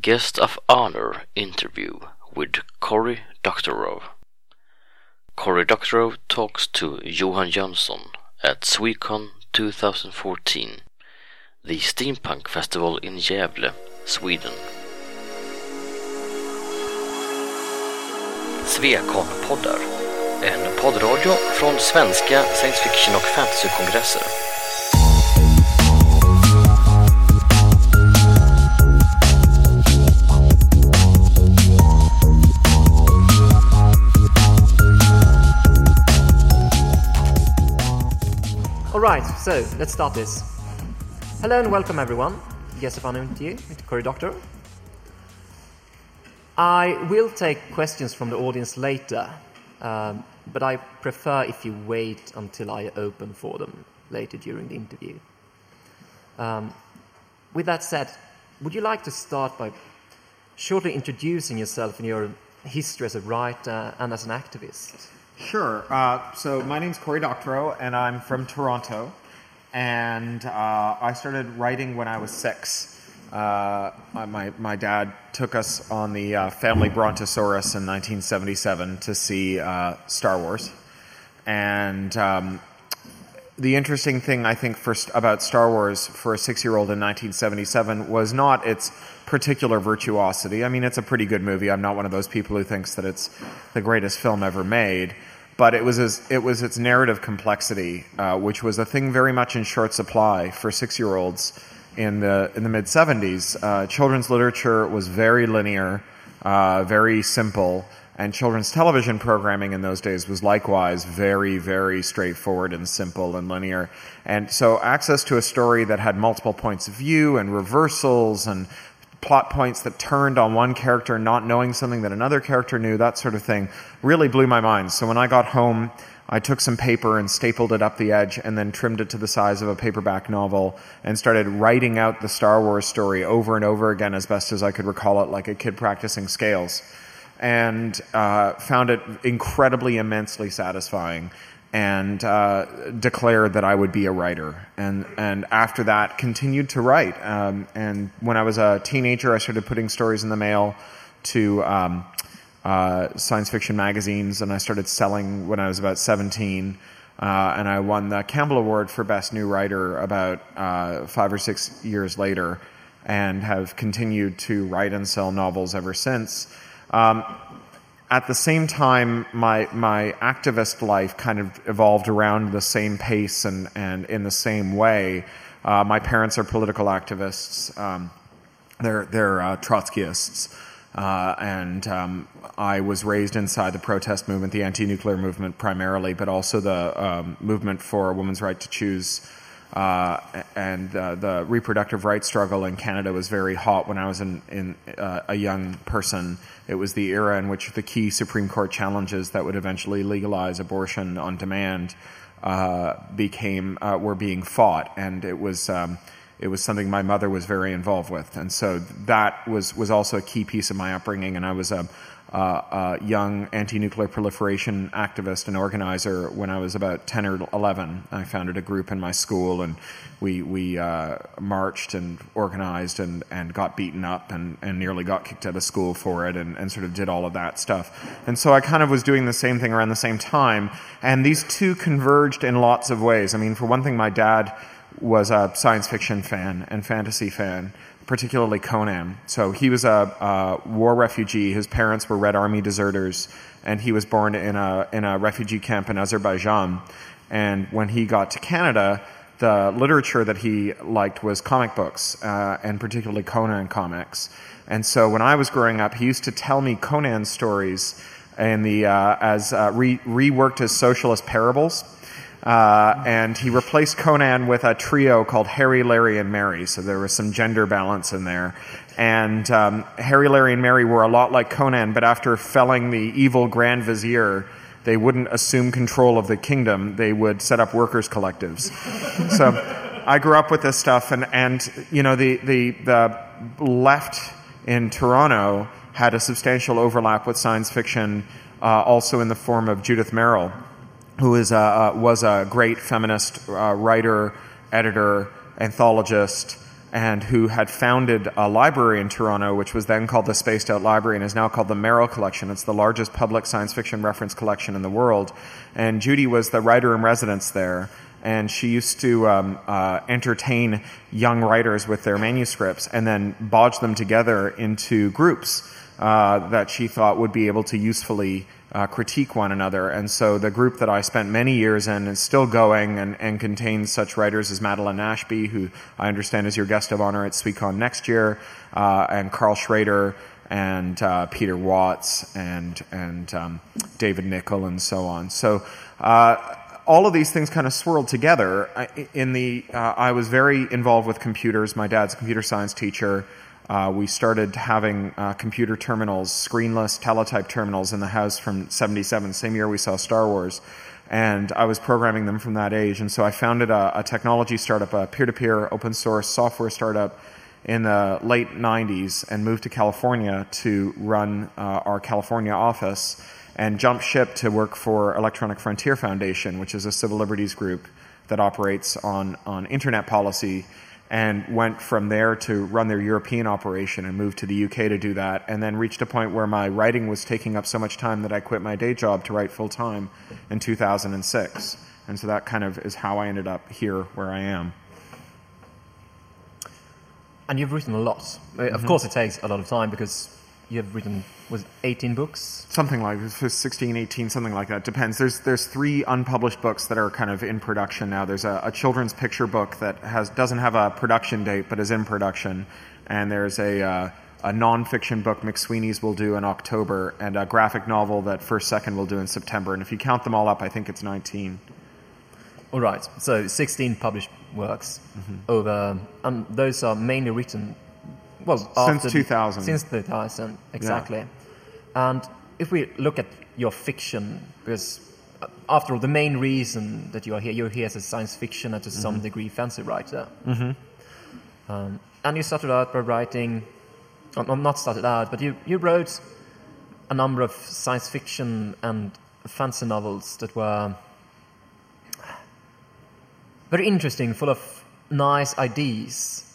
Guest of Honor interview with Cory Doctorow. Cory Doctorow talks to Johan Jönsson at Swecon 2014, the steampunk festival in Gävle, Sweden. Swecon-poddar, en poddradio från svenska science fiction och fantasykongresser. Alright, so let's start this. Hello and welcome everyone. Honor to you, Mr. Cory Doctorow. I will take questions from the audience later, um, but I prefer if you wait until I open for them later during the interview. Um, with that said, would you like to start by shortly introducing yourself and your history as a writer and as an activist? Sure. Uh, so my name's Cory Doctorow, and I'm from Toronto. And uh, I started writing when I was six. Uh, my, my dad took us on the uh, family Brontosaurus in 1977 to see uh, Star Wars. And um, the interesting thing I think for, about Star Wars for a six year old in 1977 was not its particular virtuosity. I mean, it's a pretty good movie. I'm not one of those people who thinks that it's the greatest film ever made but it was as, it was its narrative complexity, uh, which was a thing very much in short supply for six year olds in the in the mid 70s. Uh, children's literature was very linear, uh, very simple, and children's television programming in those days was likewise very very straightforward and simple and linear. And so access to a story that had multiple points of view and reversals and plot points that turned on one character not knowing something that another character knew, that sort of thing, really blew my mind. So when I got home, I took some paper and stapled it up the edge and then trimmed it to the size of a paperback novel and started writing out the Star Wars story over and over again as best as I could recall it, like a kid practicing scales. And uh, found it incredibly, immensely satisfying and uh, declared that I would be a writer. And, and after that, continued to write. Um, and when I was a teenager, I started putting stories in the mail to um, uh, science fiction magazines, and I started selling when I was about 17. Uh, and I won the Campbell Award for Best New Writer about uh, five or six years later, and have continued to write and sell novels ever since. Um, at the same time, my my activist life kind of evolved around the same pace and and in the same way. Uh, my parents are political activists. Um, they're they're uh, Trotskyists, uh, and um, I was raised inside the protest movement, the anti-nuclear movement primarily, but also the um, movement for a woman's right to choose. Uh, and uh, the reproductive rights struggle in Canada was very hot when I was in, in uh, a young person. It was the era in which the key Supreme Court challenges that would eventually legalize abortion on demand uh, became uh, were being fought, and it was. Um, it was something my mother was very involved with, and so that was was also a key piece of my upbringing. And I was a, uh, a young anti-nuclear proliferation activist and organizer when I was about 10 or 11. I founded a group in my school and we, we uh, marched and organized and, and got beaten up and, and nearly got kicked out of school for it and, and sort of did all of that stuff. And so I kind of was doing the same thing around the same time. And these two converged in lots of ways. I mean, for one thing, my dad was a science fiction fan and fantasy fan particularly Conan. So he was a, a, war refugee. His parents were Red Army deserters, and he was born in a in a refugee camp in Azerbaijan. And when he got to Canada, the literature that he liked was comic books, uh, and particularly Conan comics. And so when I was growing up, he used to tell me Conan stories and the uh, as uh, re- reworked as socialist parables. Uh, and he replaced Conan with a trio called Harry, Larry, and Mary. So there was some gender balance in there. And um, Harry, Larry, and Mary were a lot like Conan, but after felling the evil Grand Vizier, they wouldn't assume control of the kingdom. They would set up workers' collectives. so I grew up with this stuff, and, and you know, the, the, the left in Toronto had a substantial overlap with science fiction, uh, also in the form of Judith Merril who is a, was a great feminist uh, writer, editor, anthologist, and who had founded a library in Toronto, which was then called the Spaced Out Library and is now called the Merril Collection. It's the largest public science fiction reference collection in the world. And Judy was the writer in residence there. And she used to um, uh, entertain young writers with their manuscripts and then bodge them together into groups uh, that she thought would be able to usefully uh, critique one another. And so the group that I spent many years in is still going and, and contains such writers as Madeline Ashby, who I understand is your guest of honor at Swecon next year, uh, and Karl Schroeder and uh, Peter Watts and and um, David Nickle and so on. So. Uh, all of these things kind of swirled together. In the, uh, I was very involved with computers. My dad's a computer science teacher. Uh, we started having uh, computer terminals, screenless teletype terminals in the house from 77, same year we saw Star Wars. And I was programming them from that age. And so I founded a, a technology startup, a peer to peer open source software startup in the late 90s and moved to California to run uh, our California office and jumped ship to work for Electronic Frontier Foundation, which is a civil liberties group that operates on, on internet policy and went from there to run their European operation and moved to the UK to do that, and then reached a point where my writing was taking up so much time that I quit my day job to write full time in 2006. And so that kind of is how I ended up here where I am. And you've written a lot. Mm-hmm. Of course, it takes a lot of time because you have written was 18 books something like 16 18 something like that depends there's there's three unpublished books that are kind of in production now there's a, a children's picture book that has doesn't have a production date but is in production and there's a uh, a nonfiction book McSweeney's will do in October, and a graphic novel that First Second will do in September. And if you count them all up, I think it's 19. All right, so 16 published works mm-hmm. over, and those are mainly written well, since 2000. Since 2000, exactly. Yeah. And if we look at your fiction, because uh, after all, the main reason that you are here, you're here as a science fiction and to mm-hmm. some degree fancy writer. Mm-hmm. Um, and you started out by writing, well, not started out, but you, you wrote a number of science fiction and fancy novels that were very interesting, full of nice ideas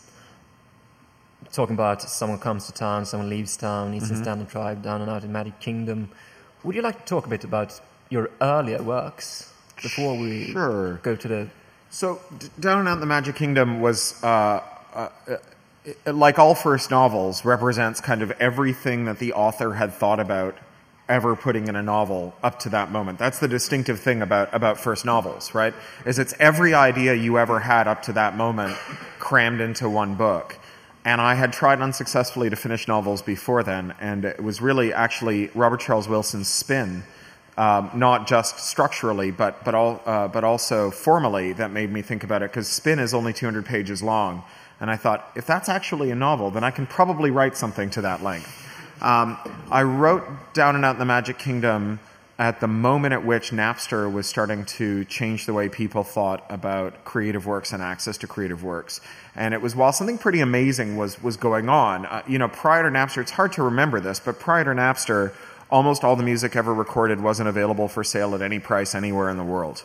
talking about someone comes to town, someone leaves town, Eastern mm-hmm. Standard Tribe, Down and Out in Magic Kingdom. Would you like to talk a bit about your earlier works before we sure. go to the? So, Down and Out in the Magic Kingdom was. Uh, uh, like all first novels, represents kind of everything that the author had thought about ever putting in a novel up to that moment. That's the distinctive thing about, about first novels, right? Is it's every idea you ever had up to that moment crammed into one book. And I had tried unsuccessfully to finish novels before then, and it was really actually Robert Charles Wilson's spin, um, not just structurally, but but all uh, but also formally, that made me think about it. Because spin is only 200 pages long, and I thought if that's actually a novel, then I can probably write something to that length. Um, I wrote Down and Out in the Magic Kingdom at the moment at which Napster was starting to change the way people thought about creative works and access to creative works. And it was while something pretty amazing was was going on. Uh, you know, prior to Napster, it's hard to remember this, but prior to Napster, almost all the music ever recorded wasn't available for sale at any price anywhere in the world.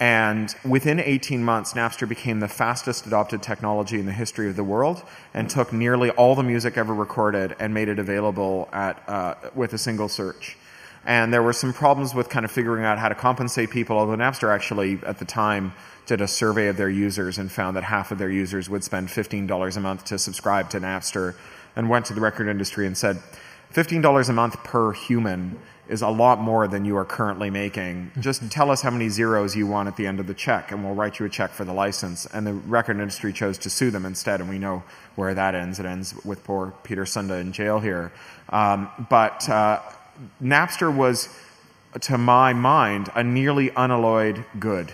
And within 18 months, Napster became the fastest adopted technology in the history of the world and took nearly all the music ever recorded and made it available at, uh, with a single search. And there were some problems with kind of figuring out how to compensate people, although Napster actually, at the time, did a survey of their users and found that half of their users would spend $15 a month to subscribe to Napster and went to the record industry and said, $15 a month per human is a lot more than you are currently making. Just tell us how many zeros you want at the end of the check, and we'll write you a check for the license. And the record industry chose to sue them instead, and we know where that ends. It ends with poor Peter Sunde in jail here. Um, but uh, Napster was, to my mind, a nearly unalloyed good.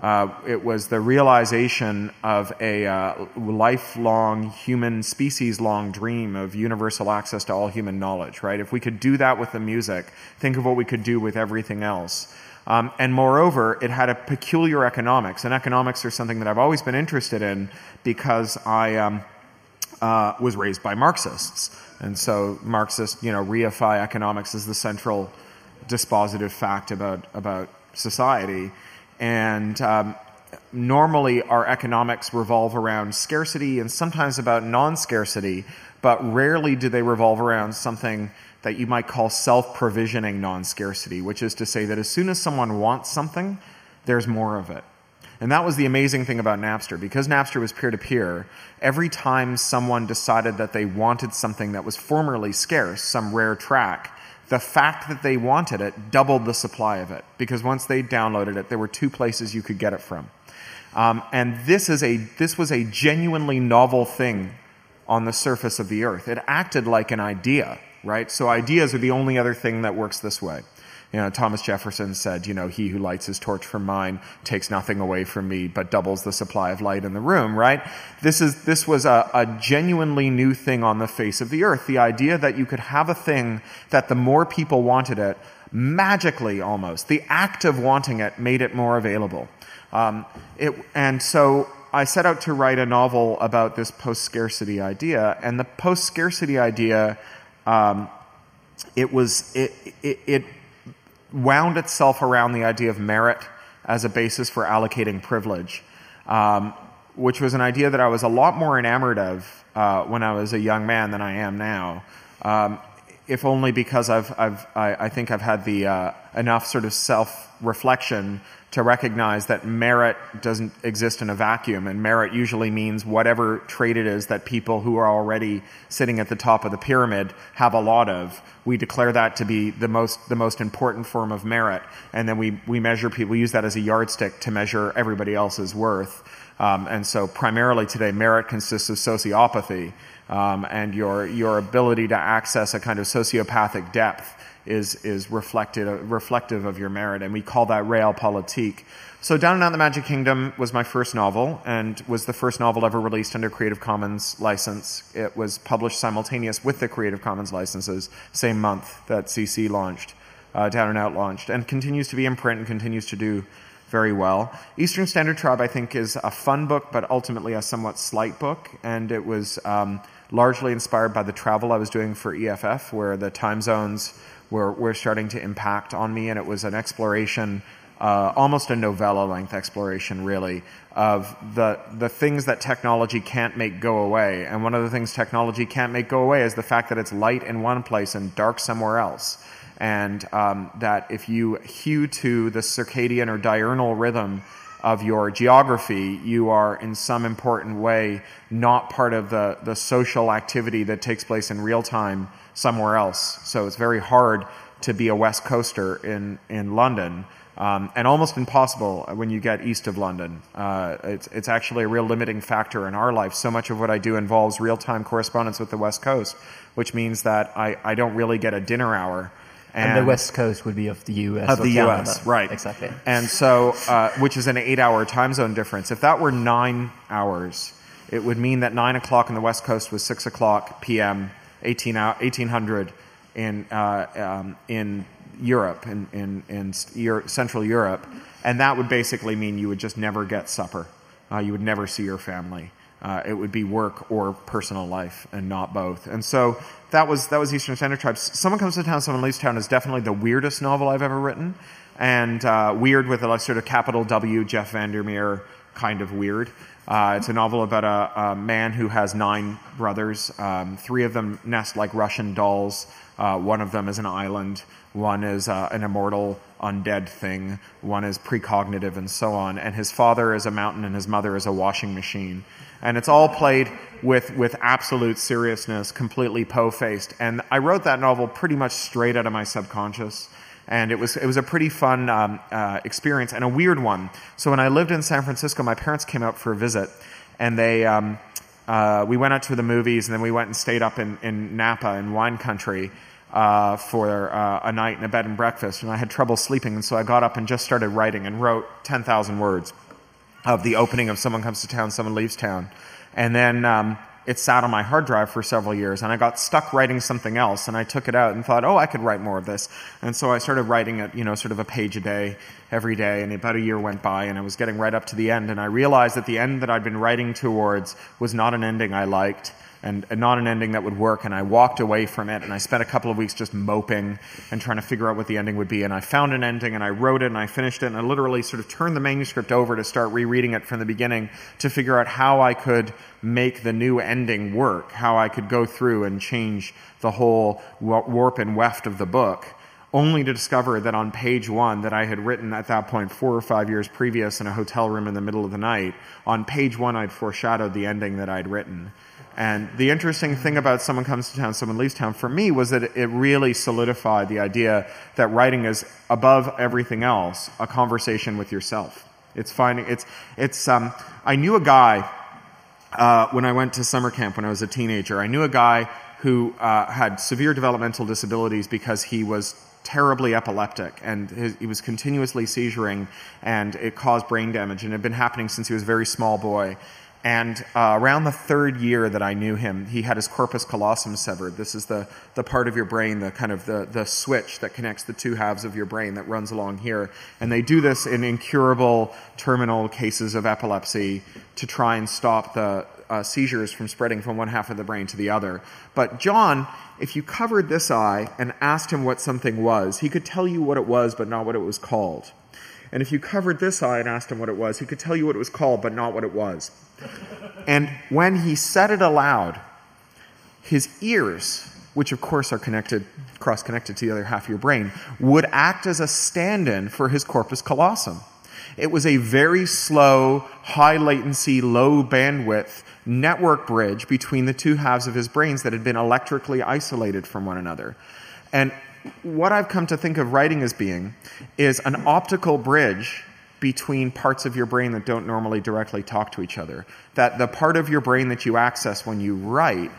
Uh, it was the realization of a uh, lifelong human species long dream of universal access to all human knowledge, right? If we could do that with the music, think of what we could do with everything else. Um, and moreover, it had a peculiar economics, and economics are something that I've always been interested in because I um, uh, was raised by Marxists. And so Marxists, you know, reify economics as the central dispositive fact about, about society. And um, normally our economics revolve around scarcity and sometimes about non-scarcity, but rarely do they revolve around something that you might call self-provisioning non-scarcity, which is to say that as soon as someone wants something, there's more of it. And that was the amazing thing about Napster. Because Napster was peer to peer, every time someone decided that they wanted something that was formerly scarce, some rare track, the fact that they wanted it doubled the supply of it. Because once they downloaded it, there were two places you could get it from. Um, and this, is a, this was a genuinely novel thing on the surface of the earth. It acted like an idea, right? So ideas are the only other thing that works this way. You know, Thomas Jefferson said, you know, he who lights his torch from mine takes nothing away from me, but doubles the supply of light in the room, right? This is, this was a, a genuinely new thing on the face of the earth. The idea that you could have a thing that the more people wanted it, magically almost, the act of wanting it made it more available. Um, it, and so I set out to write a novel about this post scarcity idea, and the post scarcity idea, um, it was it, it, it wound itself around the idea of merit as a basis for allocating privilege, um, which was an idea that I was a lot more enamored of uh, when I was a young man than I am now. Um, if only because I've, I've, I, I think I've had the uh, enough sort of self reflection to recognize that merit doesn't exist in a vacuum, and merit usually means whatever trait it is that people who are already sitting at the top of the pyramid have a lot of. We declare that to be the most the most important form of merit, and then we we measure people. We use that as a yardstick to measure everybody else's worth. Um, and so, primarily today, merit consists of sociopathy um, and your your ability to access a kind of sociopathic depth is, is reflected, reflective of your merit, and we call that realpolitik. So Down and Out in the Magic Kingdom was my first novel, and was the first novel ever released under Creative Commons license. It was published simultaneous with the Creative Commons licenses, same month that CC launched, uh, Down and Out launched, and continues to be in print and continues to do very well. Eastern Standard Tribe, I think, is a fun book, but ultimately a somewhat slight book, and it was um, largely inspired by the travel I was doing for EFF, where the time zones were, were starting to impact on me, and it was an exploration, uh, almost a novella length exploration, really, of the, the things that technology can't make go away. And one of the things technology can't make go away is the fact that it's light in one place and dark somewhere else. And um, that if you hew to the circadian or diurnal rhythm of your geography, you are in some important way not part of the, the social activity that takes place in real time somewhere else. So it's very hard to be a West Coaster in, in London. Um, and almost impossible when you get east of London. Uh, it's, it's actually a real limiting factor in our life. So much of what I do involves real time correspondence with the West Coast, which means that I, I don't really get a dinner hour. And, and the West Coast would be of the U.S. Of the Canada. U.S., right. Exactly. And so, uh, which is an eight hour time zone difference. If that were nine hours, it would mean that 9 o'clock on the West Coast was 6 o'clock p.m. 18 1800 in uh, um, in Europe in in, in Euro- Central Europe, and that would basically mean you would just never get supper. Uh, you would never see your family. Uh, it would be work or personal life, and not both. And so that was that was Eastern Standard Tribes. Someone comes to town, someone leaves town is definitely the weirdest novel I've ever written, and uh, weird with a sort of capital W Jeff Vandermeer kind of weird. Uh, it's a novel about a, a, man who has nine brothers. Um, three of them nest like Russian dolls. Uh, one of them is an island. One is uh, an immortal undead thing. One is precognitive, and so on. And his father is a mountain, and his mother is a washing machine. And it's all played with with absolute seriousness, completely po-faced. And I wrote that novel pretty much straight out of my subconscious and it was it was a pretty fun um, uh, experience and a weird one. So when I lived in San Francisco, my parents came out for a visit, and they um, uh, we went out to the movies, and then we went and stayed up in, in Napa in wine country uh, for uh, a night in a bed and breakfast. And I had trouble sleeping, and so I got up and just started writing and wrote ten thousand words of the opening of "Someone Comes to Town, Someone Leaves Town," and then. Um, it sat on my hard drive for several years and I got stuck writing something else and I took it out and thought, oh, I could write more of this. And so I started writing it, you know, sort of a page a day every day and about a year went by and I was getting right up to the end and I realized that the end that I'd been writing towards was not an ending I liked. And, and not an ending that would work. And I walked away from it, and I spent a couple of weeks just moping and trying to figure out what the ending would be. And I found an ending, and I wrote it, and I finished it, and I literally sort of turned the manuscript over to start rereading it from the beginning to figure out how I could make the new ending work, how I could go through and change the whole warp and weft of the book only to discover that on page one that I had written at that point four or five years previous in a hotel room in the middle of the night, on page one I'd foreshadowed the ending that I'd written. And the interesting thing about Someone Comes to Town, Someone Leaves Town for me was that it really solidified the idea that writing is above everything else a conversation with yourself. It's finding, it's, it's, um, I knew a guy uh, when I went to summer camp when I was a teenager. I knew a guy who uh, had severe developmental disabilities because he was terribly epileptic and his, he was continuously seizuring and it caused brain damage and it had been happening since he was a very small boy and uh, around the third year that I knew him, he had his corpus callosum severed. This is the, the part of your brain, the kind of the, the switch that connects the two halves of your brain that runs along here. And they do this in incurable terminal cases of epilepsy to try and stop the uh, seizures from spreading from one half of the brain to the other. But John, if you covered this eye and asked him what something was, he could tell you what it was, but not what it was called. And if you covered this eye and asked him what it was, he could tell you what it was called, but not what it was. And when he said it aloud, his ears, which of course are connected, cross connected to the other half of your brain, would act as a stand in for his corpus callosum. It was a very slow, high latency, low bandwidth network bridge between the two halves of his brains that had been electrically isolated from one another. And what I've come to think of writing as being is an optical bridge between parts of your brain that don't normally directly talk to each other. That the part of your brain that you access when you write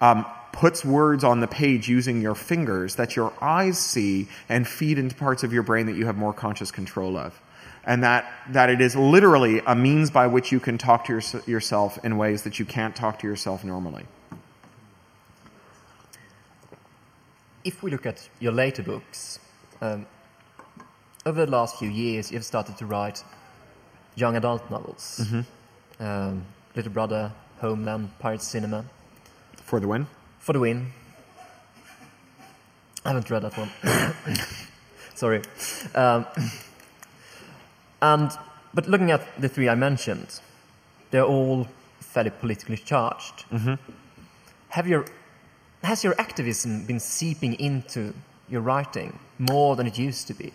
um, puts words on the page using your fingers that your eyes see and feed into parts of your brain that you have more conscious control of. And that, that it is literally a means by which you can talk to your, yourself in ways that you can't talk to yourself normally. if we look at your later books, um, over the last few years, you've started to write young adult novels. Mm-hmm. Um, Little Brother, Homeland, Pirate Cinema. For the Win? For the Win. I haven't read that one. Sorry. Um, and but looking at the three I mentioned, they're all fairly politically charged. Mm-hmm. Have your has your activism been seeping into your writing more than it used to be?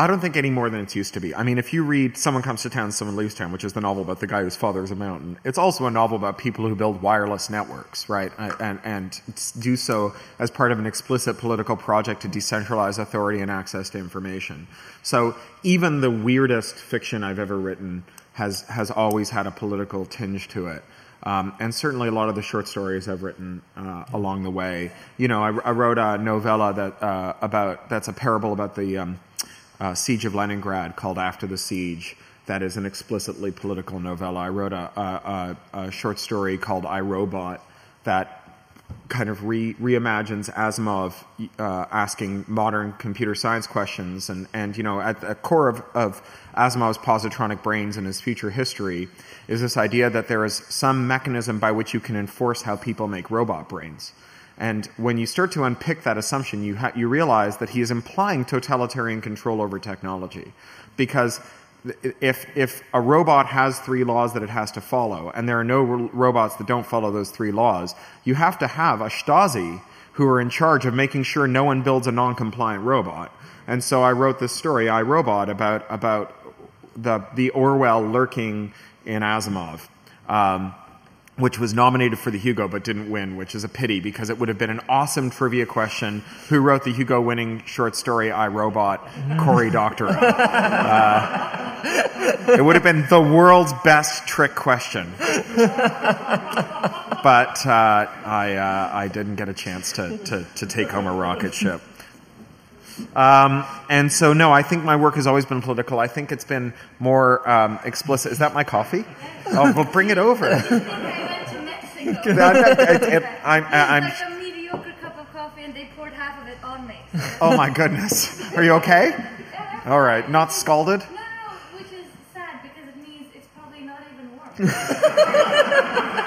I don't think any more than it used to be. I mean, if you read Someone Comes to Town, Someone Leaves Town, which is the novel about the guy whose father is a mountain, it's also a novel about people who build wireless networks, right? And, and do so as part of an explicit political project to decentralize authority and access to information. So even the weirdest fiction I've ever written has, has always had a political tinge to it. Um, and certainly a lot of the short stories I've written uh, along the way. You know, I, I wrote a novella that uh, about that's a parable about the um, uh, siege of Leningrad called After the Siege. That is an explicitly political novella. I wrote a, a, a short story called I Robot that kind of re- reimagines Asimov uh, asking modern computer science questions. And, and you know, at the core of, of Asimov's positronic brains and his future history is this idea that there is some mechanism by which you can enforce how people make robot brains. And when you start to unpick that assumption, you, ha- you realize that he is implying totalitarian control over technology. Because if if a robot has three laws that it has to follow, and there are no ro- robots that don't follow those three laws, you have to have a Stasi who are in charge of making sure no one builds a non-compliant robot. And so I wrote this story, I Robot, about about the the Orwell lurking in Asimov. Um, which was nominated for the Hugo but didn't win, which is a pity because it would have been an awesome trivia question. Who wrote the Hugo winning short story I Robot? Cory Doctorow. Uh, it would have been the world's best trick question. But uh, I, uh, I didn't get a chance to, to, to take home a rocket ship. Um, and so, no, I think my work has always been political. I think it's been more um, explicit. Is that my coffee? Oh, well, bring it over. I'm, I'm, like a mediocre cup of coffee, and they poured half of it on me. oh my goodness. Are you okay? All right. Not scalded? No, no, which is sad because it means it's probably not even warm.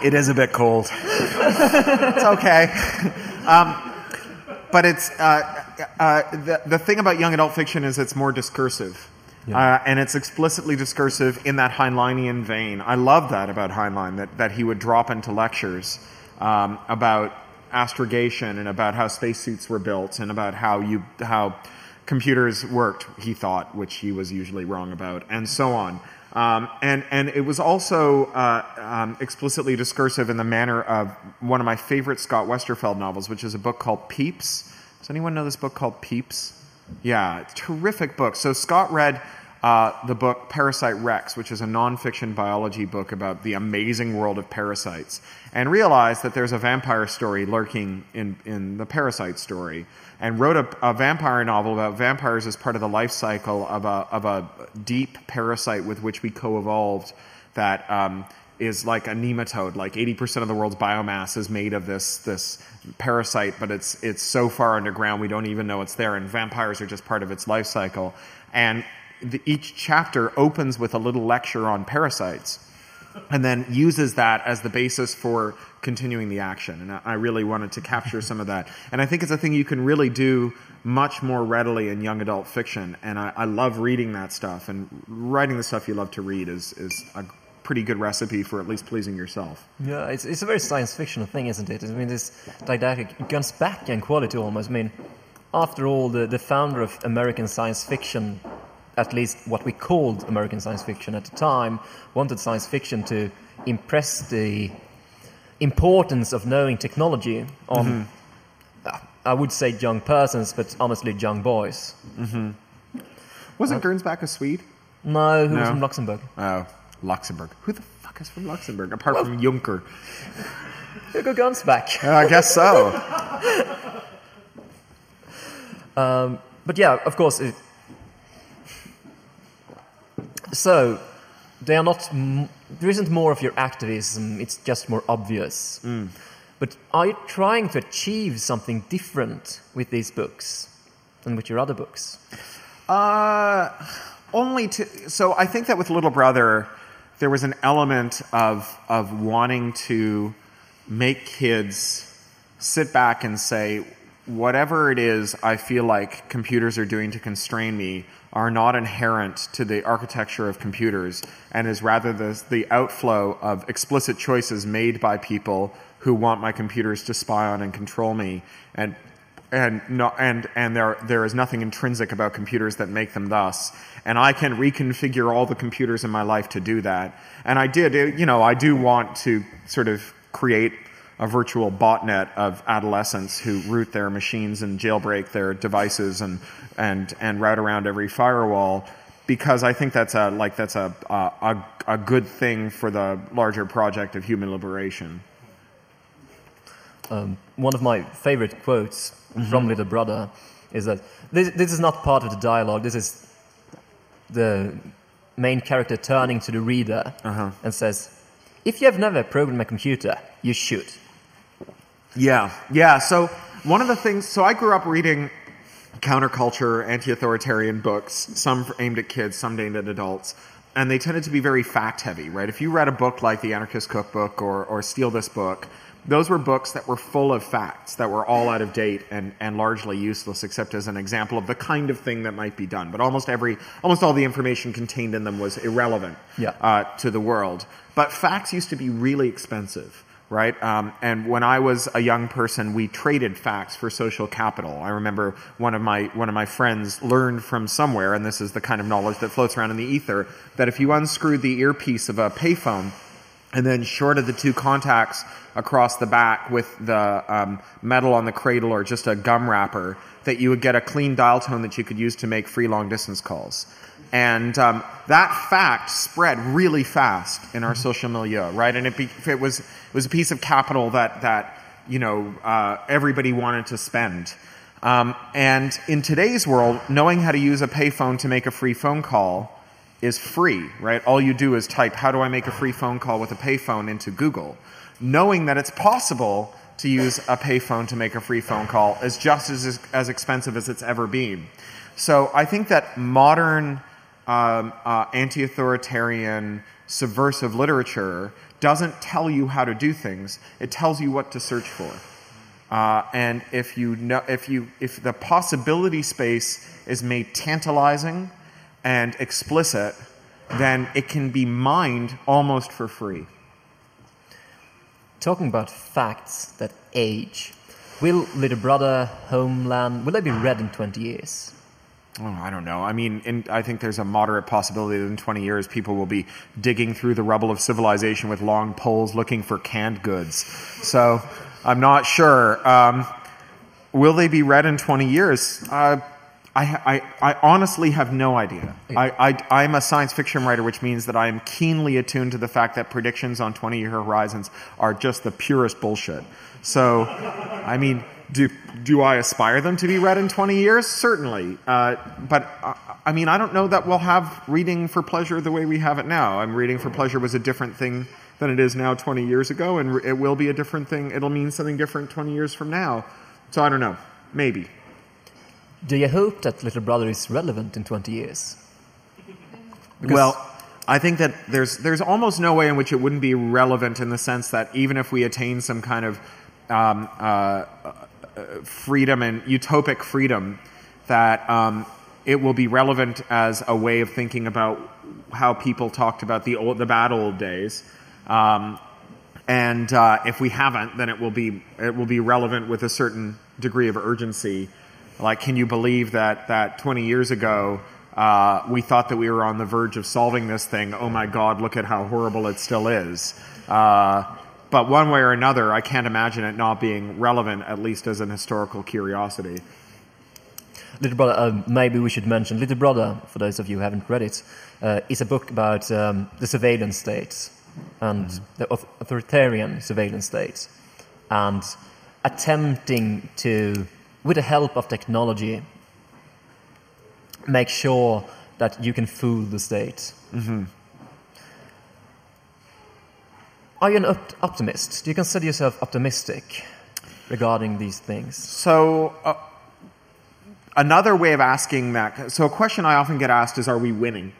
It is a bit cold. it's okay. Um, but it's uh, uh, the, the thing about young adult fiction is it's more discursive. Uh, and it's explicitly discursive in that Heinleinian vein. I love that about Heinlein, that, that he would drop into lectures um, about astrogation and about how spacesuits were built and about how you how computers worked. He thought, which he was usually wrong about, and so on. Um, and and it was also uh, um, explicitly discursive in the manner of one of my favorite Scott Westerfeld novels, which is a book called Peeps. Does anyone know this book called Peeps? Yeah, terrific book. So Scott read uh, the book Parasite Rex, which is a nonfiction biology book about the amazing world of parasites, and realized that there's a vampire story lurking in, in the parasite story, and wrote a, a vampire novel about vampires as part of the life cycle of a, of a deep parasite with which we co evolved that. Um, is like a nematode. Like 80% of the world's biomass is made of this this parasite, but it's it's so far underground we don't even know it's there. And vampires are just part of its life cycle. And the, each chapter opens with a little lecture on parasites, and then uses that as the basis for continuing the action. And I, I really wanted to capture some of that. And I think it's a thing you can really do much more readily in young adult fiction. And I, I love reading that stuff. And writing the stuff you love to read is is a pretty good recipe for at least pleasing yourself. Yeah, it's, it's a very science fictional thing, isn't it? I mean, this didactic Gernsbackian quality almost. I mean, after all, the, the founder of American science fiction, at least what we called American science fiction at the time, wanted science fiction to impress the importance of knowing technology on, uh, I would say young persons, but honestly, young boys. Wasn't Gernsback a Swede? No, who was from Luxembourg? Oh, Luxembourg. Who the fuck is from Luxembourg apart from Juncker? Hugo Gernsback. Uh, I guess so. But yeah, of course. It, so they are not. m- There isn't more of your activism. It's just more obvious. But are you trying to achieve something different with these books than with your other books? Uh, only to. So I think that with Little Brother, there was an element of of wanting to make kids sit back and say, whatever it is I feel like computers are doing to constrain me are not inherent to the architecture of computers and is rather the, the outflow of explicit choices made by people who want my computers to spy on and control me. And and no, and and there there is nothing intrinsic about computers that make them thus. And I can reconfigure all the computers in my life to do that. And I did, uh, you know, I do want to sort of create a virtual botnet of adolescents who root their machines and jailbreak their devices and and and route around every firewall because I think that's a like that's a a, a, a good thing for the larger project of human liberation. Um, one of my favorite quotes from Little Brother is that this, this is not part of the dialogue. This is the main character turning to the reader and says, "If you have never programmed a computer, you should." Yeah, yeah. So one of the things, so I grew up reading counterculture, anti-authoritarian books, some aimed at kids, some aimed at adults, and they tended to be very fact-heavy, right? If you read a book like The Anarchist Cookbook or, or Steal This Book, those were books that were full of facts that were all out of date and, and largely useless, except as an example of the kind of thing that might be done. But almost every, almost all the information contained in them was irrelevant Yeah. uh, to the world. But facts used to be really expensive, right? Um, and when I was a young person, we traded facts for social capital. I remember one of my one of my friends learned from somewhere, and this is the kind of knowledge that floats around in the ether, that if you unscrewed the earpiece of a payphone and then short of the two contacts across the back with the um, metal on the cradle or just a gum wrapper, that you would get a clean dial tone that you could use to make free long distance calls. And um, that fact spread really fast in our social milieu, right? And it, be, it was it was a piece of capital that that you know uh, everybody wanted to spend. Um, and in today's world, knowing how to use a payphone to make a free phone call is free, right? All you do is type, how do I make a free phone call with a payphone into Google? Knowing that it's possible to use a payphone to make a free phone call is just as, as expensive as it's ever been. So I think that modern um, uh, anti authoritarian subversive literature doesn't tell you how to do things. It tells you what to search for. Uh, and if you know, if you if the possibility space is made tantalizing and explicit, then it can be mined almost for free. Talking about facts that age, will Little Brother, Homeland, will they be read in 20 years? Oh, I don't know. I mean, in, I think there's a moderate possibility that in 20 years people will be digging through the rubble of civilization with long poles looking for canned goods. So I'm not sure. Um, will they be read in 20 years? Uh, I, I, I, honestly have no idea. I, I, am a science fiction writer, which means that I am keenly attuned to the fact that predictions on 20 year horizons are just the purest bullshit. So, I mean, do, do I aspire them to be read in 20 years? Certainly. Uh, but uh, I mean, I don't know that we'll have reading for pleasure the way we have it now. I'm reading for pleasure was a different thing than it is now 20 years ago, and it will be a different thing. It'll mean something different 20 years from now. So I don't know. Maybe. Do you hope that Little Brother is relevant in 20 years? Because well, I think that there's there's almost no way in which it wouldn't be relevant in the sense that even if we attain some kind of um, uh, freedom and utopic freedom, that um, it will be relevant as a way of thinking about how people talked about the old, the bad old days. Um, and uh, if we haven't, then it will be it will be relevant with a certain degree of urgency. Like, can you believe that that 20 years ago uh, we thought that we were on the verge of solving this thing? Oh my God! Look at how horrible it still is. Uh, but one way or another, I can't imagine it not being relevant, at least as an historical curiosity. Little Brother, uh, maybe we should mention Little Brother, for those of you who haven't read it, uh, is a book about um, the surveillance states and mm-hmm. the authoritarian surveillance states and attempting to, with the help of technology, make sure that you can fool the state. Mm-hmm. Are you an op- optimist? Do you consider yourself optimistic regarding these things? So, uh, another way of asking that. So, a question I often get asked is, "Are we winning?"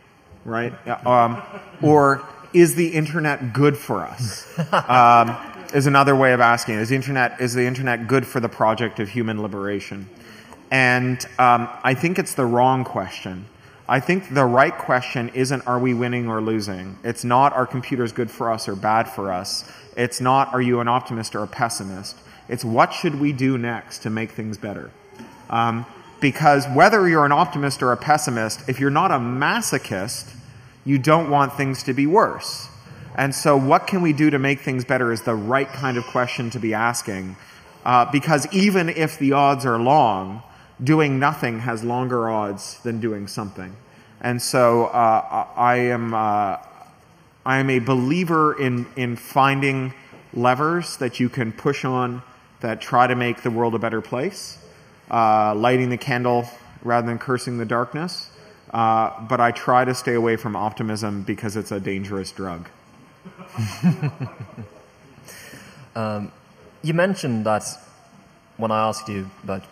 Right? Um, or is the internet good for us? Um, is another way of asking. Is the internet is the internet good for the project of human liberation? And um, I think it's the wrong question. I think the right question isn't are we winning or losing? It's not are computers good for us or bad for us? It's not are you an optimist or a pessimist? It's what should we do next to make things better? Um, because whether you're an optimist or a pessimist, if you're not a masochist, you don't want things to be worse. And so, what can we do to make things better is the right kind of question to be asking. Uh, because even if the odds are long, doing nothing has longer odds than doing something. And so uh, I am uh, I am a believer in in finding levers that you can push on that try to make the world a better place, uh, lighting the candle rather than cursing the darkness. Uh, but I try to stay away from optimism because it's a dangerous drug. um, you mentioned that when I asked you about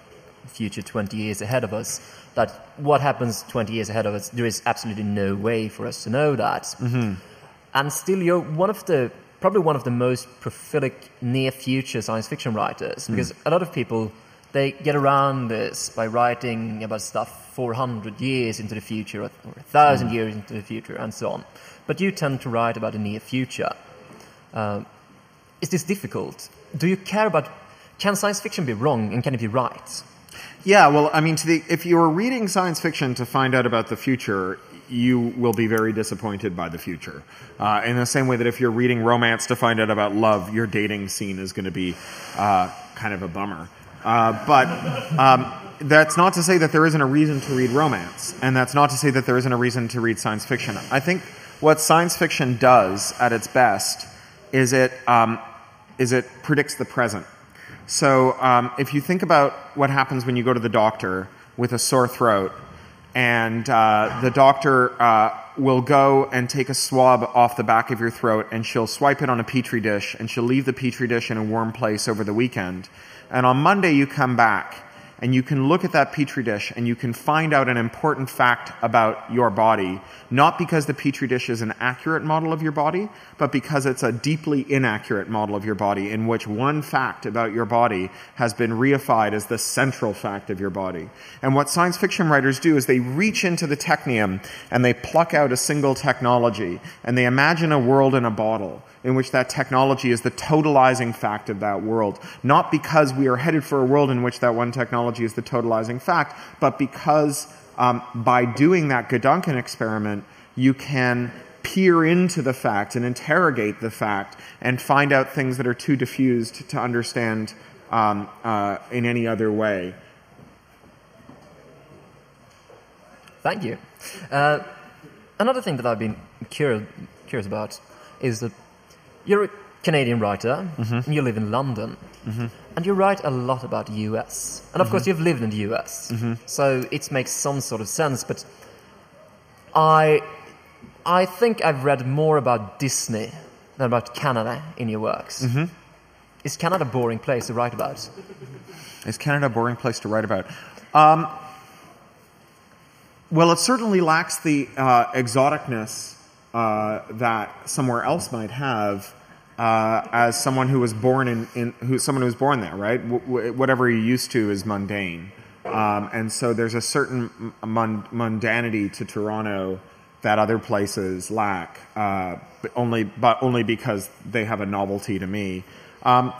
future 20 years ahead of us, that what happens 20 years ahead of us, there is absolutely no way for us to know that. Mm-hmm. And still, you're one of the probably one of the most prolific near future science fiction writers mm. because a lot of people they get around this by writing about stuff 400 years into the future or 1000 mm. years into the future and so on but you tend to write about the near future uh, is this difficult do you care about can science fiction be wrong and can it be right yeah, well, I mean, the, if you're reading science fiction to find out about the future, you will be very disappointed by the future. Uh, in the same way that if you're reading romance to find out about love, your dating scene is going to be uh, kind of a bummer. Uh, but um, that's not to say that there isn't a reason to read romance, and that's not to say that there isn't a reason to read science fiction. I think what science fiction does at its best is it um, is it predicts the present. So um, if you think about what happens when you go to the doctor with a sore throat, and uh, the doctor uh, will go and take a swab off the back of your throat, and she'll swipe it on a petri dish, and she'll leave the petri dish in a warm place over the weekend. And on Monday, you come back, and you can look at that petri dish and you can find out an important fact about your body, not because the petri dish is an accurate model of your body, but because it's a deeply inaccurate model of your body in which one fact about your body has been reified as the central fact of your body. And what science fiction writers do is they reach into the technium and they pluck out a single technology and they imagine a world in a bottle in which that technology is the totalizing fact of that world. Not because we are headed for a world in which that one technology is the totalizing fact, but because um, by doing that Gedanken experiment, you can peer into the fact and interrogate the fact and find out things that are too diffused to understand um, uh, in any other way. Thank you. Uh, another thing that I've been curious, curious about is that you're a Canadian writer, mm-hmm. and you live in London, mm-hmm. and you write a lot about the US. And of mm-hmm. course, you've lived in the US, so it makes some sort of sense. But I, I think I've read more about Disney than about Canada in your works. Is Canada a boring place to write about? Is Canada a boring place to write about? Um, well, it certainly lacks the uh, exoticness uh, that somewhere else might have. Uh, as someone who was born in, in who someone who was born there, right? W- whatever you're used to is mundane, um, and so there's a certain mun- mundanity to Toronto that other places lack, uh, but only but only because they have a novelty to me. Um,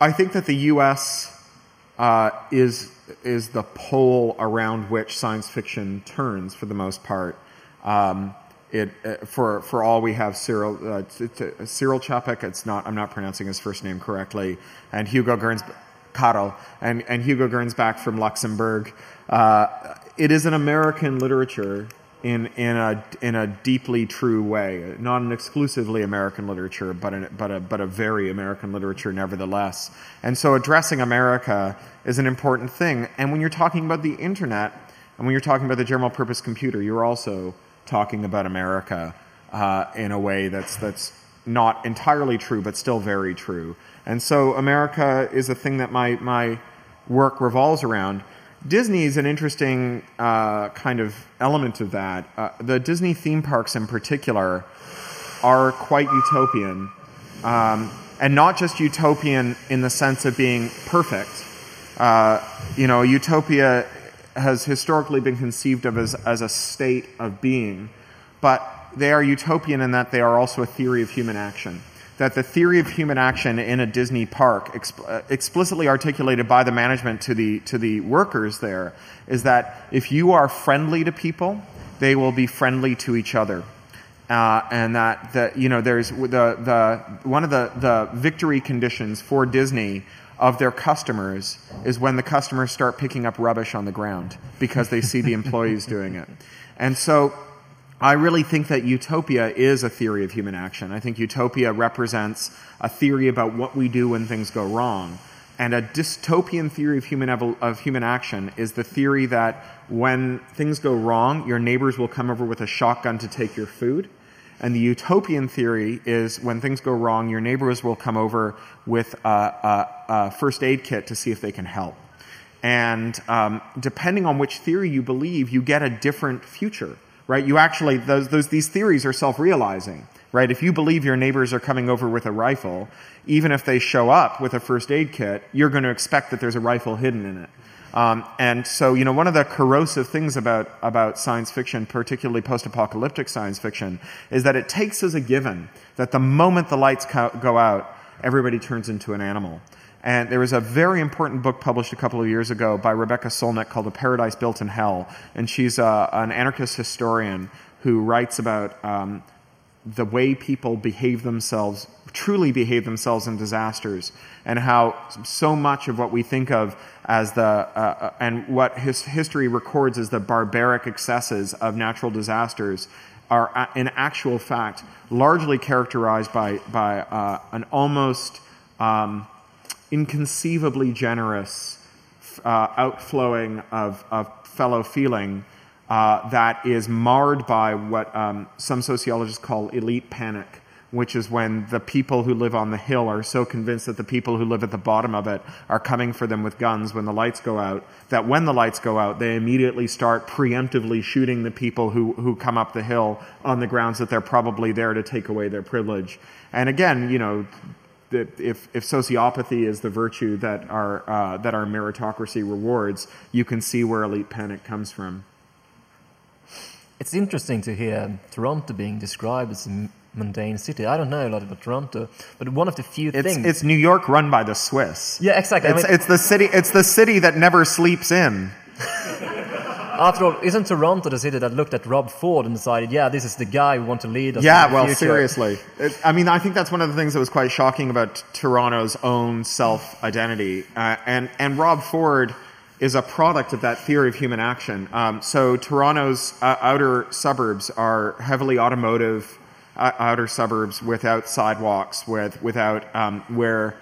I think that the U.S. Uh, is is the pole around which science fiction turns for the most part. Um, it uh, for for all we have Cyril uh, t- t- Cyril Čapek. It's not. I'm not pronouncing his first name correctly. And Hugo Gerns, and and Hugo Gernsback from Luxembourg. Uh, it is an American literature in in a in a deeply true way, not an exclusively American literature, but an, but a but a very American literature nevertheless. And so addressing America is an important thing. And when you're talking about the internet, and when you're talking about the general purpose computer, you're also talking about America uh, in a way that's that's not entirely true, but still very true. And so America is a thing that my my work revolves around. Disney is an interesting uh, kind of element of that. Uh, the Disney theme parks, in particular, are quite utopian, um, and not just utopian in the sense of being perfect. Uh, you know, utopia has historically been conceived of as, as a state of being, but they are utopian in that they are also a theory of human action. That the theory of human action in a Disney park, exp- uh, explicitly articulated by the management to the, to the workers there, is that if you are friendly to people, they will be friendly to each other. Uh, and that the, you know there's the, the one of the, the victory conditions for Disney of their customers is when the customers start picking up rubbish on the ground because they see the employees doing it. And so I really think that utopia is a theory of human action. I think utopia represents a theory about what we do when things go wrong. And a dystopian theory of human, evol- of human action is the theory that when things go wrong, your neighbors will come over with a shotgun to take your food. And the utopian theory is when things go wrong, your neighbors will come over with a, a, a first aid kit to see if they can help. And um, depending on which theory you believe, you get a different future, right? You actually, those, those, these theories are self realizing, right? If you believe your neighbors are coming over with a rifle, even if they show up with a first aid kit, you're going to expect that there's a rifle hidden in it. Um, and so, you know, one of the corrosive things about, about science fiction, particularly post apocalyptic science fiction, is that it takes as a given that the moment the lights co- go out, everybody turns into an animal. And there was a very important book published a couple of years ago by Rebecca Solnit called A Paradise Built in Hell. And she's uh, an anarchist historian who writes about um, the way people behave themselves, truly behave themselves in disasters, and how so much of what we think of as the, uh, and what his history records as the barbaric excesses of natural disasters are uh, in actual fact largely characterized by, by uh, an almost um, inconceivably generous uh, outflowing of, of fellow feeling uh, that is marred by what um, some sociologists call elite panic, which is when the people who live on the hill are so convinced that the people who live at the bottom of it are coming for them with guns when the lights go out, that when the lights go out, they immediately start preemptively shooting the people who, who come up the hill on the grounds that they're probably there to take away their privilege. And again, you know, if, if sociopathy is the virtue that our, uh, that our meritocracy rewards, you can see where elite panic comes from. It's interesting to hear Toronto being described as a mundane city. I don't know a lot about Toronto, but one of the few It's, things. it's New York run by the Swiss. yeah, exactly. I It's, mean, it's the city. It's the city that never sleeps in. after all, isn't Toronto the city that looked at Rob Ford and decided, yeah, this is the guy we want to lead us? Yeah, well, future? seriously. It, I mean, I think that's one of the things that was quite shocking about Toronto's own self identity. Uh, and, and Rob Ford is a product of that theory of human action. Um, so, Toronto's uh, outer suburbs are heavily automotive uh, outer suburbs without sidewalks, with, without um, where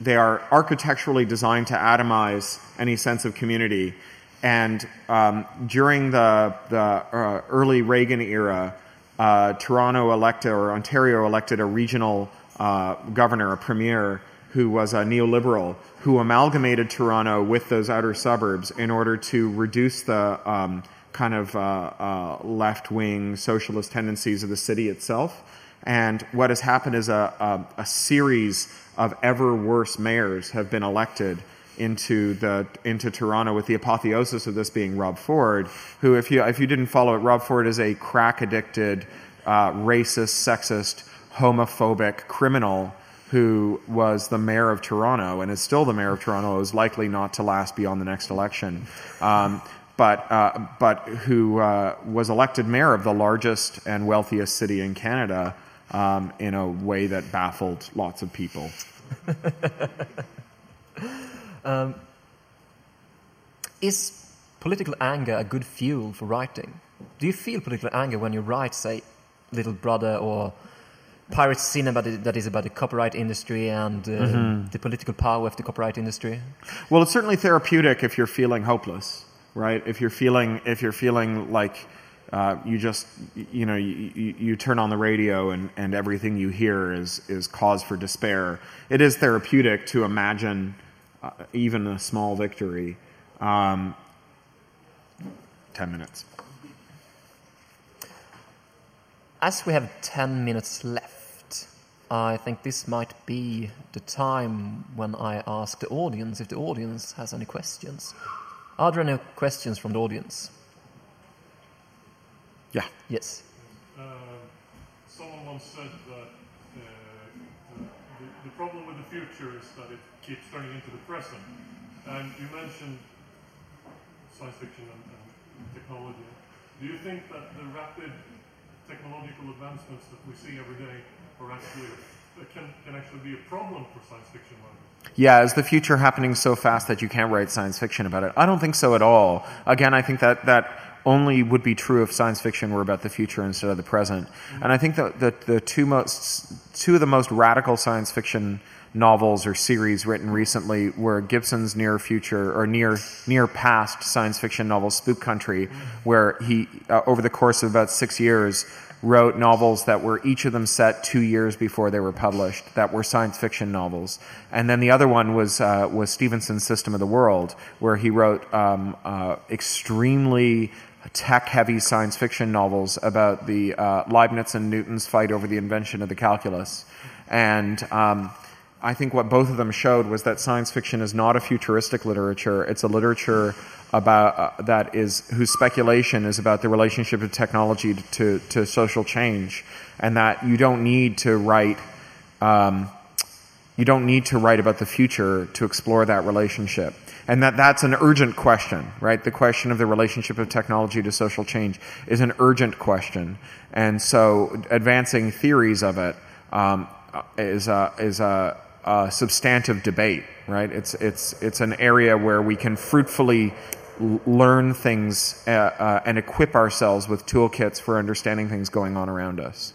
they are architecturally designed to atomize any sense of community. And um, during the, the uh, early Reagan era, uh, Toronto elected, or Ontario elected a regional uh, governor, a premier, who was a neoliberal, who amalgamated Toronto with those outer suburbs in order to reduce the um, kind of uh, uh, left wing socialist tendencies of the city itself. And what has happened is a, a, a series of ever worse mayors have been elected into the into Toronto with the apotheosis of this being Rob Ford, who if you if you didn't follow it, Rob Ford is a crack addicted, uh, racist, sexist, homophobic criminal who was the mayor of Toronto and is still the mayor of Toronto, is likely not to last beyond the next election. Um, but, uh, but who uh, was elected mayor of the largest and wealthiest city in Canada um, in a way that baffled lots of people. Is political anger a good fuel for writing? Do you feel political anger when you write, say, Little Brother or Pirate Cinema that is about the copyright industry and uh, the political power of the copyright industry? Well, it's certainly therapeutic if you're feeling hopeless, right? If you're feeling if you're feeling like uh, you just you know you, you, you turn on the radio and, and everything you hear is is cause for despair. It is therapeutic to imagine uh, even a small victory. Um, Ten minutes. As we have 10 minutes left, I think this might be the time when I ask the audience if the audience has any questions. Are there any questions from the audience? Yeah. Yes. Uh, someone once said that uh, the, the problem with the future is that it keeps turning into the present. And you mentioned science fiction and, and technology. Do you think that the rapid technological advancements that we see every day uh, can, can actually be a problem for science fiction writers? Yeah, is the future happening so fast that you can't write science fiction about it? I don't think so at all. Again, I think that that only would be true if science fiction were about the future instead of the present. And I think that the, the two most two of the most radical science fiction novels or series written recently were Gibson's near future or near near past science fiction novel Spook Country, where he uh, over the course of about six years wrote novels that were each of them set two years before they were published that were science fiction novels. And then the other one was uh, was Stephenson's system of the world where he wrote um, uh, extremely tech heavy science fiction novels about the uh, leibniz and newton's fight over the invention of the calculus. And um, I think what both of them showed was that science fiction is not a futuristic literature. It's a literature about uh, that is whose speculation is about the relationship of technology to, to social change, and that you don't need to write. Um, you don't need to write about the future to explore that relationship, and that that's an urgent question, right? The question of the relationship of technology to social change is an urgent question, and so advancing theories of it um, is a, is a uh, substantive debate, right? It's it's it's an area where we can fruitfully l- learn things uh, uh, and equip ourselves with toolkits for understanding things going on around us.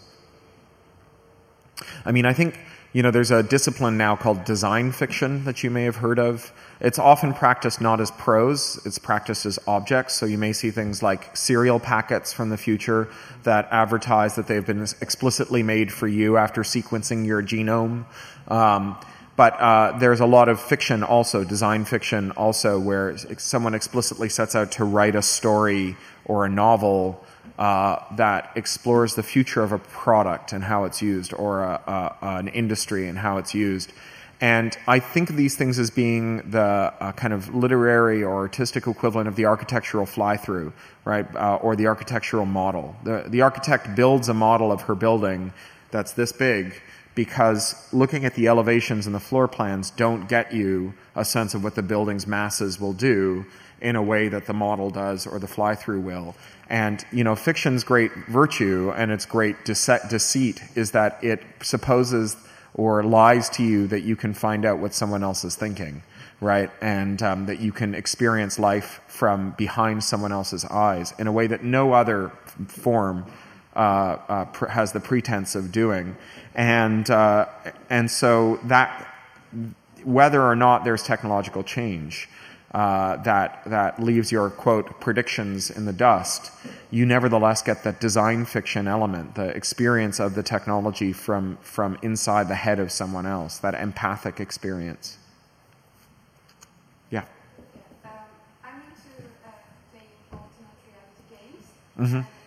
I mean, I think you know, there's a discipline now called design fiction that you may have heard of. It's often practiced not as prose, it's practiced as objects. So you may see things like cereal packets from the future that advertise that they've been explicitly made for you after sequencing your genome. Um, but uh, there's a lot of fiction also, design fiction also, where someone explicitly sets out to write a story or a novel uh, that explores the future of a product and how it's used, or a, a, an industry and how it's used. And I think of these things as being the uh, kind of literary or artistic equivalent of the architectural fly through, right? Uh, or the architectural model. The, the architect builds a model of her building that's this big because looking at the elevations and the floor plans don't get you a sense of what the building's masses will do in a way that the model does or the fly through will. And, you know, fiction's great virtue and its great deceit is that it supposes or lies to you that you can find out what someone else is thinking, right? And um, that you can experience life from behind someone else's eyes in a way that no other form uh, uh, pr- has the pretense of doing. And, uh, and so that, whether or not there's technological change uh, that, that leaves your, quote, predictions in the dust, you nevertheless get that design fiction element, the experience of the technology from, from inside the head of someone else, that empathic experience. Yeah. Um, I'm into uh, playing alternate reality games. Mm-hmm.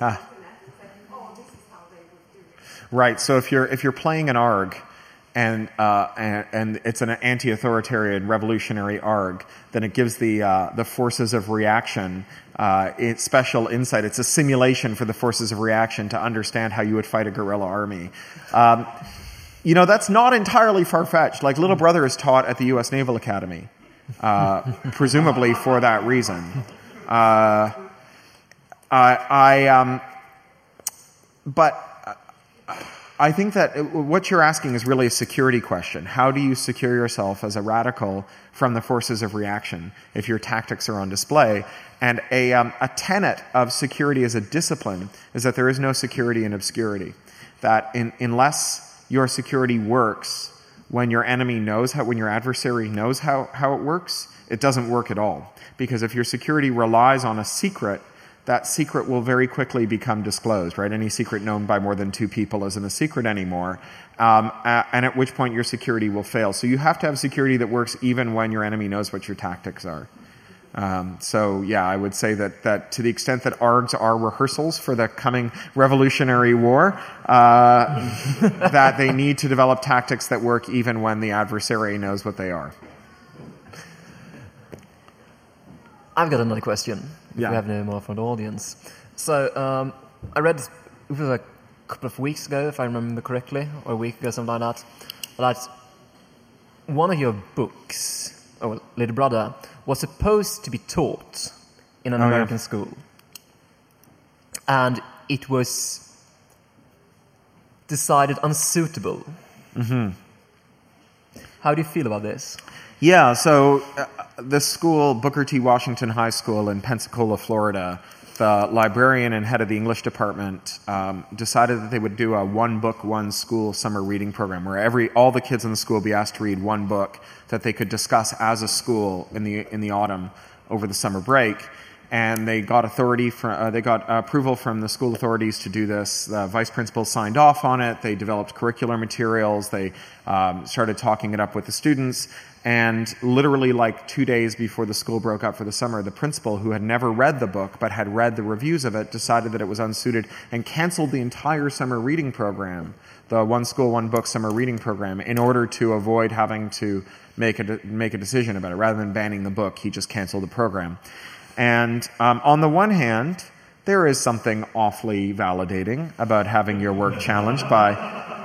Ah. Right. So if you're if you're playing an ARG, and, uh, and, and it's an anti-authoritarian revolutionary ARG, then it gives the uh, the forces of reaction uh, special insight. It's a simulation for the forces of reaction to understand how you would fight a guerrilla army. Um, you know that's not entirely far fetched. Like Little Brother is taught at the U.S. Naval Academy, uh, presumably for that reason. Uh, I, um, but I think that what you're asking is really a security question. How do you secure yourself as a radical from the forces of reaction if your tactics are on display? And a, um, a tenet of security as a discipline is that there is no security in obscurity. That in, unless your security works when your enemy knows how, when your adversary knows how, how it works, it doesn't work at all. Because if your security relies on a secret, that secret will very quickly become disclosed, right? Any secret known by more than two people isn't a secret anymore. Um, and at which point your security will fail. So you have to have security that works even when your enemy knows what your tactics are. Um, so yeah, I would say that, that to the extent that ARGs are rehearsals for the coming Revolutionary War, uh, that they need to develop tactics that work even when the adversary knows what they are. I've got another question. Yeah. We have no more from the audience. So um, I read it was a couple of weeks ago, if I remember correctly, or a week ago, something like that. That one of your books, or Little Brother, was supposed to be taught in an oh, American yeah. school, and it was decided unsuitable. Mm-hmm. How do you feel about this? Yeah, so the school, Booker T. Washington High School in Pensacola, Florida, the librarian and head of the English department um, decided that they would do a one book, one school summer reading program where every all the kids in the school be asked to read one book that they could discuss as a school in the in the autumn over the summer break and they got authority from uh, they got approval from the school authorities to do this. The vice principal signed off on it. They developed curricular materials. They um, started talking it up with the students. And literally, like two days before the school broke up for the summer, the principal, who had never read the book but had read the reviews of it, decided that it was unsuited and canceled the entire summer reading program, the One School, One Book summer reading program, in order to avoid having to make a, make a decision about it. Rather than banning the book, he just canceled the program. And um, on the one hand, there is something awfully validating about having your work challenged by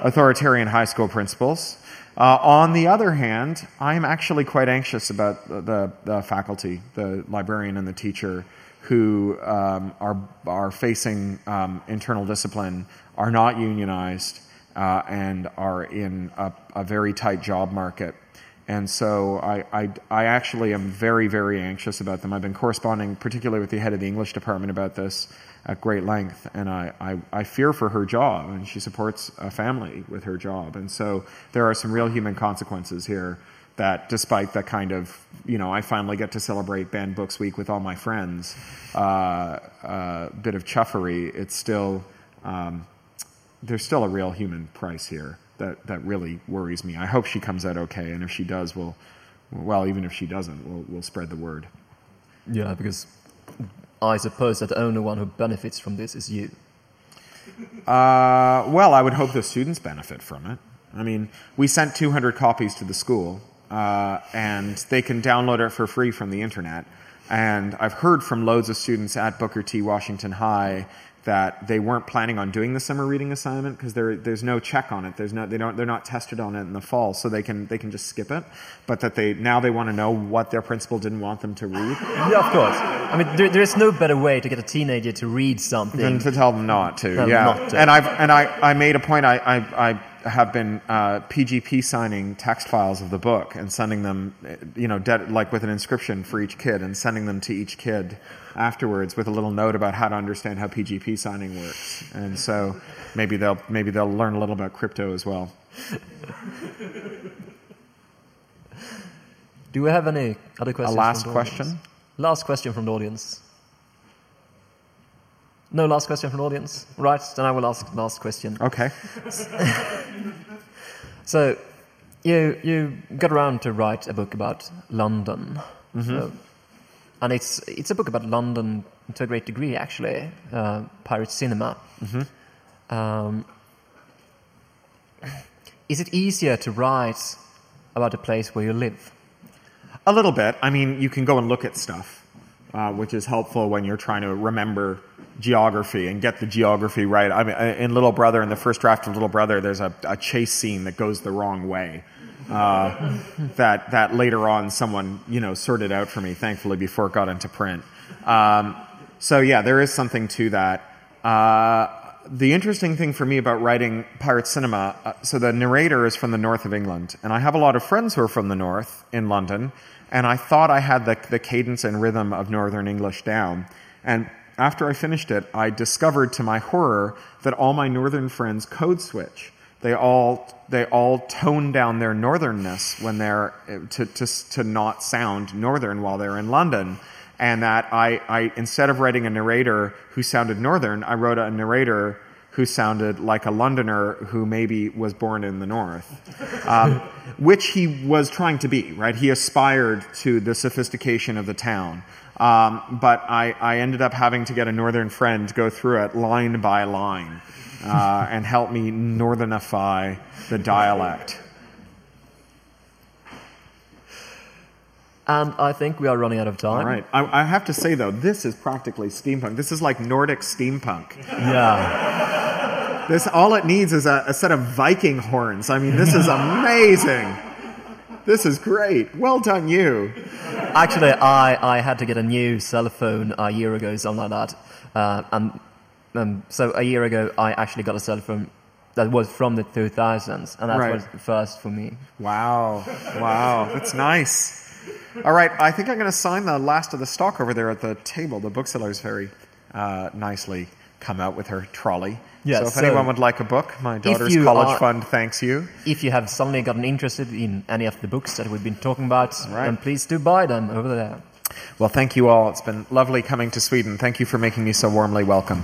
authoritarian high school principals. Uh, on the other hand, I'm actually quite anxious about the, the, the, faculty, the librarian and the teacher who um, are are facing um, internal discipline are not unionized uh, and are in a, a very tight job market. And so I, I, I, actually am very, very anxious about them. I've been corresponding, particularly with the head of the English department, about this at great length. And I, I, I, fear for her job, and she supports a family with her job. And so there are some real human consequences here that, despite the kind of, you know, I finally get to celebrate Banned Books Week with all my friends, uh, uh, bit of chuffery, it's still, um, there's still a real human price here that, that really worries me. I hope she comes out okay, and if she does, we'll, well, even if she doesn't, we'll, we'll spread the word. Yeah, because I suppose that the only one who benefits from this is you. Uh, well, I would hope the students benefit from it. I mean, we sent 200 copies to the school, uh, and they can download it for free from the internet. And I've heard from loads of students at Booker T. Washington High that they weren't planning on doing the summer reading assignment because there, there's no check on it. There's no they don't they're not tested on it in the fall, so they can they can just skip it. But that they now they want to know what their principal didn't want them to read. Yeah, of course. I mean, there, there is no better way to get a teenager to read something than to tell them not to. yeah, not to. and I've and I I made a point. I I, I have been uh, PGP signing text files of the book and sending them, you know, like with an inscription for each kid and sending them to each kid afterwards with a little note about how to understand how PGP signing works. And so maybe they'll maybe they'll learn a little about crypto as well. Do we have any other questions? A last question. Last question from the audience. No last question from the audience? Right, then I will ask the last question. Okay. so, you, you got around to write a book about London. Mm-hmm. Uh, and it's, it's a book about London to a great degree, actually, uh, pirate cinema. Mm-hmm. Um, is it easier to write about a place where you live? A little bit. I mean, you can go and look at stuff, uh, which is helpful when you're trying to remember geography and get the geography right. I mean, in Little Brother, in the first draft of Little Brother, there's a, a chase scene that goes the wrong way. Uh, that that later on someone you know sorted out for me, thankfully before it got into print. Um, so yeah, there is something to that. Uh, the interesting thing for me about writing pirate cinema, uh, so the narrator is from the north of England, and I have a lot of friends who are from the north in London, and I thought I had the, the cadence and rhythm of Northern English down. And after I finished it, I discovered to my horror that all my northern friends code switch. They all they all tone down their northernness when they're to, to, to not sound northern while they're in London. And that I, I instead of writing a narrator who sounded northern, I wrote a narrator who sounded like a Londoner who maybe was born in the north, um, which he was trying to be, right? He aspired to the sophistication of the town. Um, but I, I, ended up having to get a northern friend to go through it line by line uh, and help me northernify the dialect. And I think we are running out of time. All right. I, I have to say, though, this is practically steampunk. This is like Nordic steampunk. Yeah. This all it needs is a, a set of Viking horns. I mean, this is amazing. This is great. Well done, you. Actually, I, I had to get a new cell phone a year ago, something like that. Uh, and um, so a year ago, I actually got a cell phone that was from the 2000s, and that right. was the first for me. Wow. Wow. That's nice. All right, I think I'm going to sign the last of the stock over there at the table. The bookseller's very uh, nicely come out with her trolley. Yes, so if so anyone would like a book, my daughter's college are, fund thanks you. If you have suddenly gotten interested in any of the books that we've been talking about, right. then please do buy them over there. Well, thank you all. It's been lovely coming to Sweden. Thank you for making me so warmly welcome.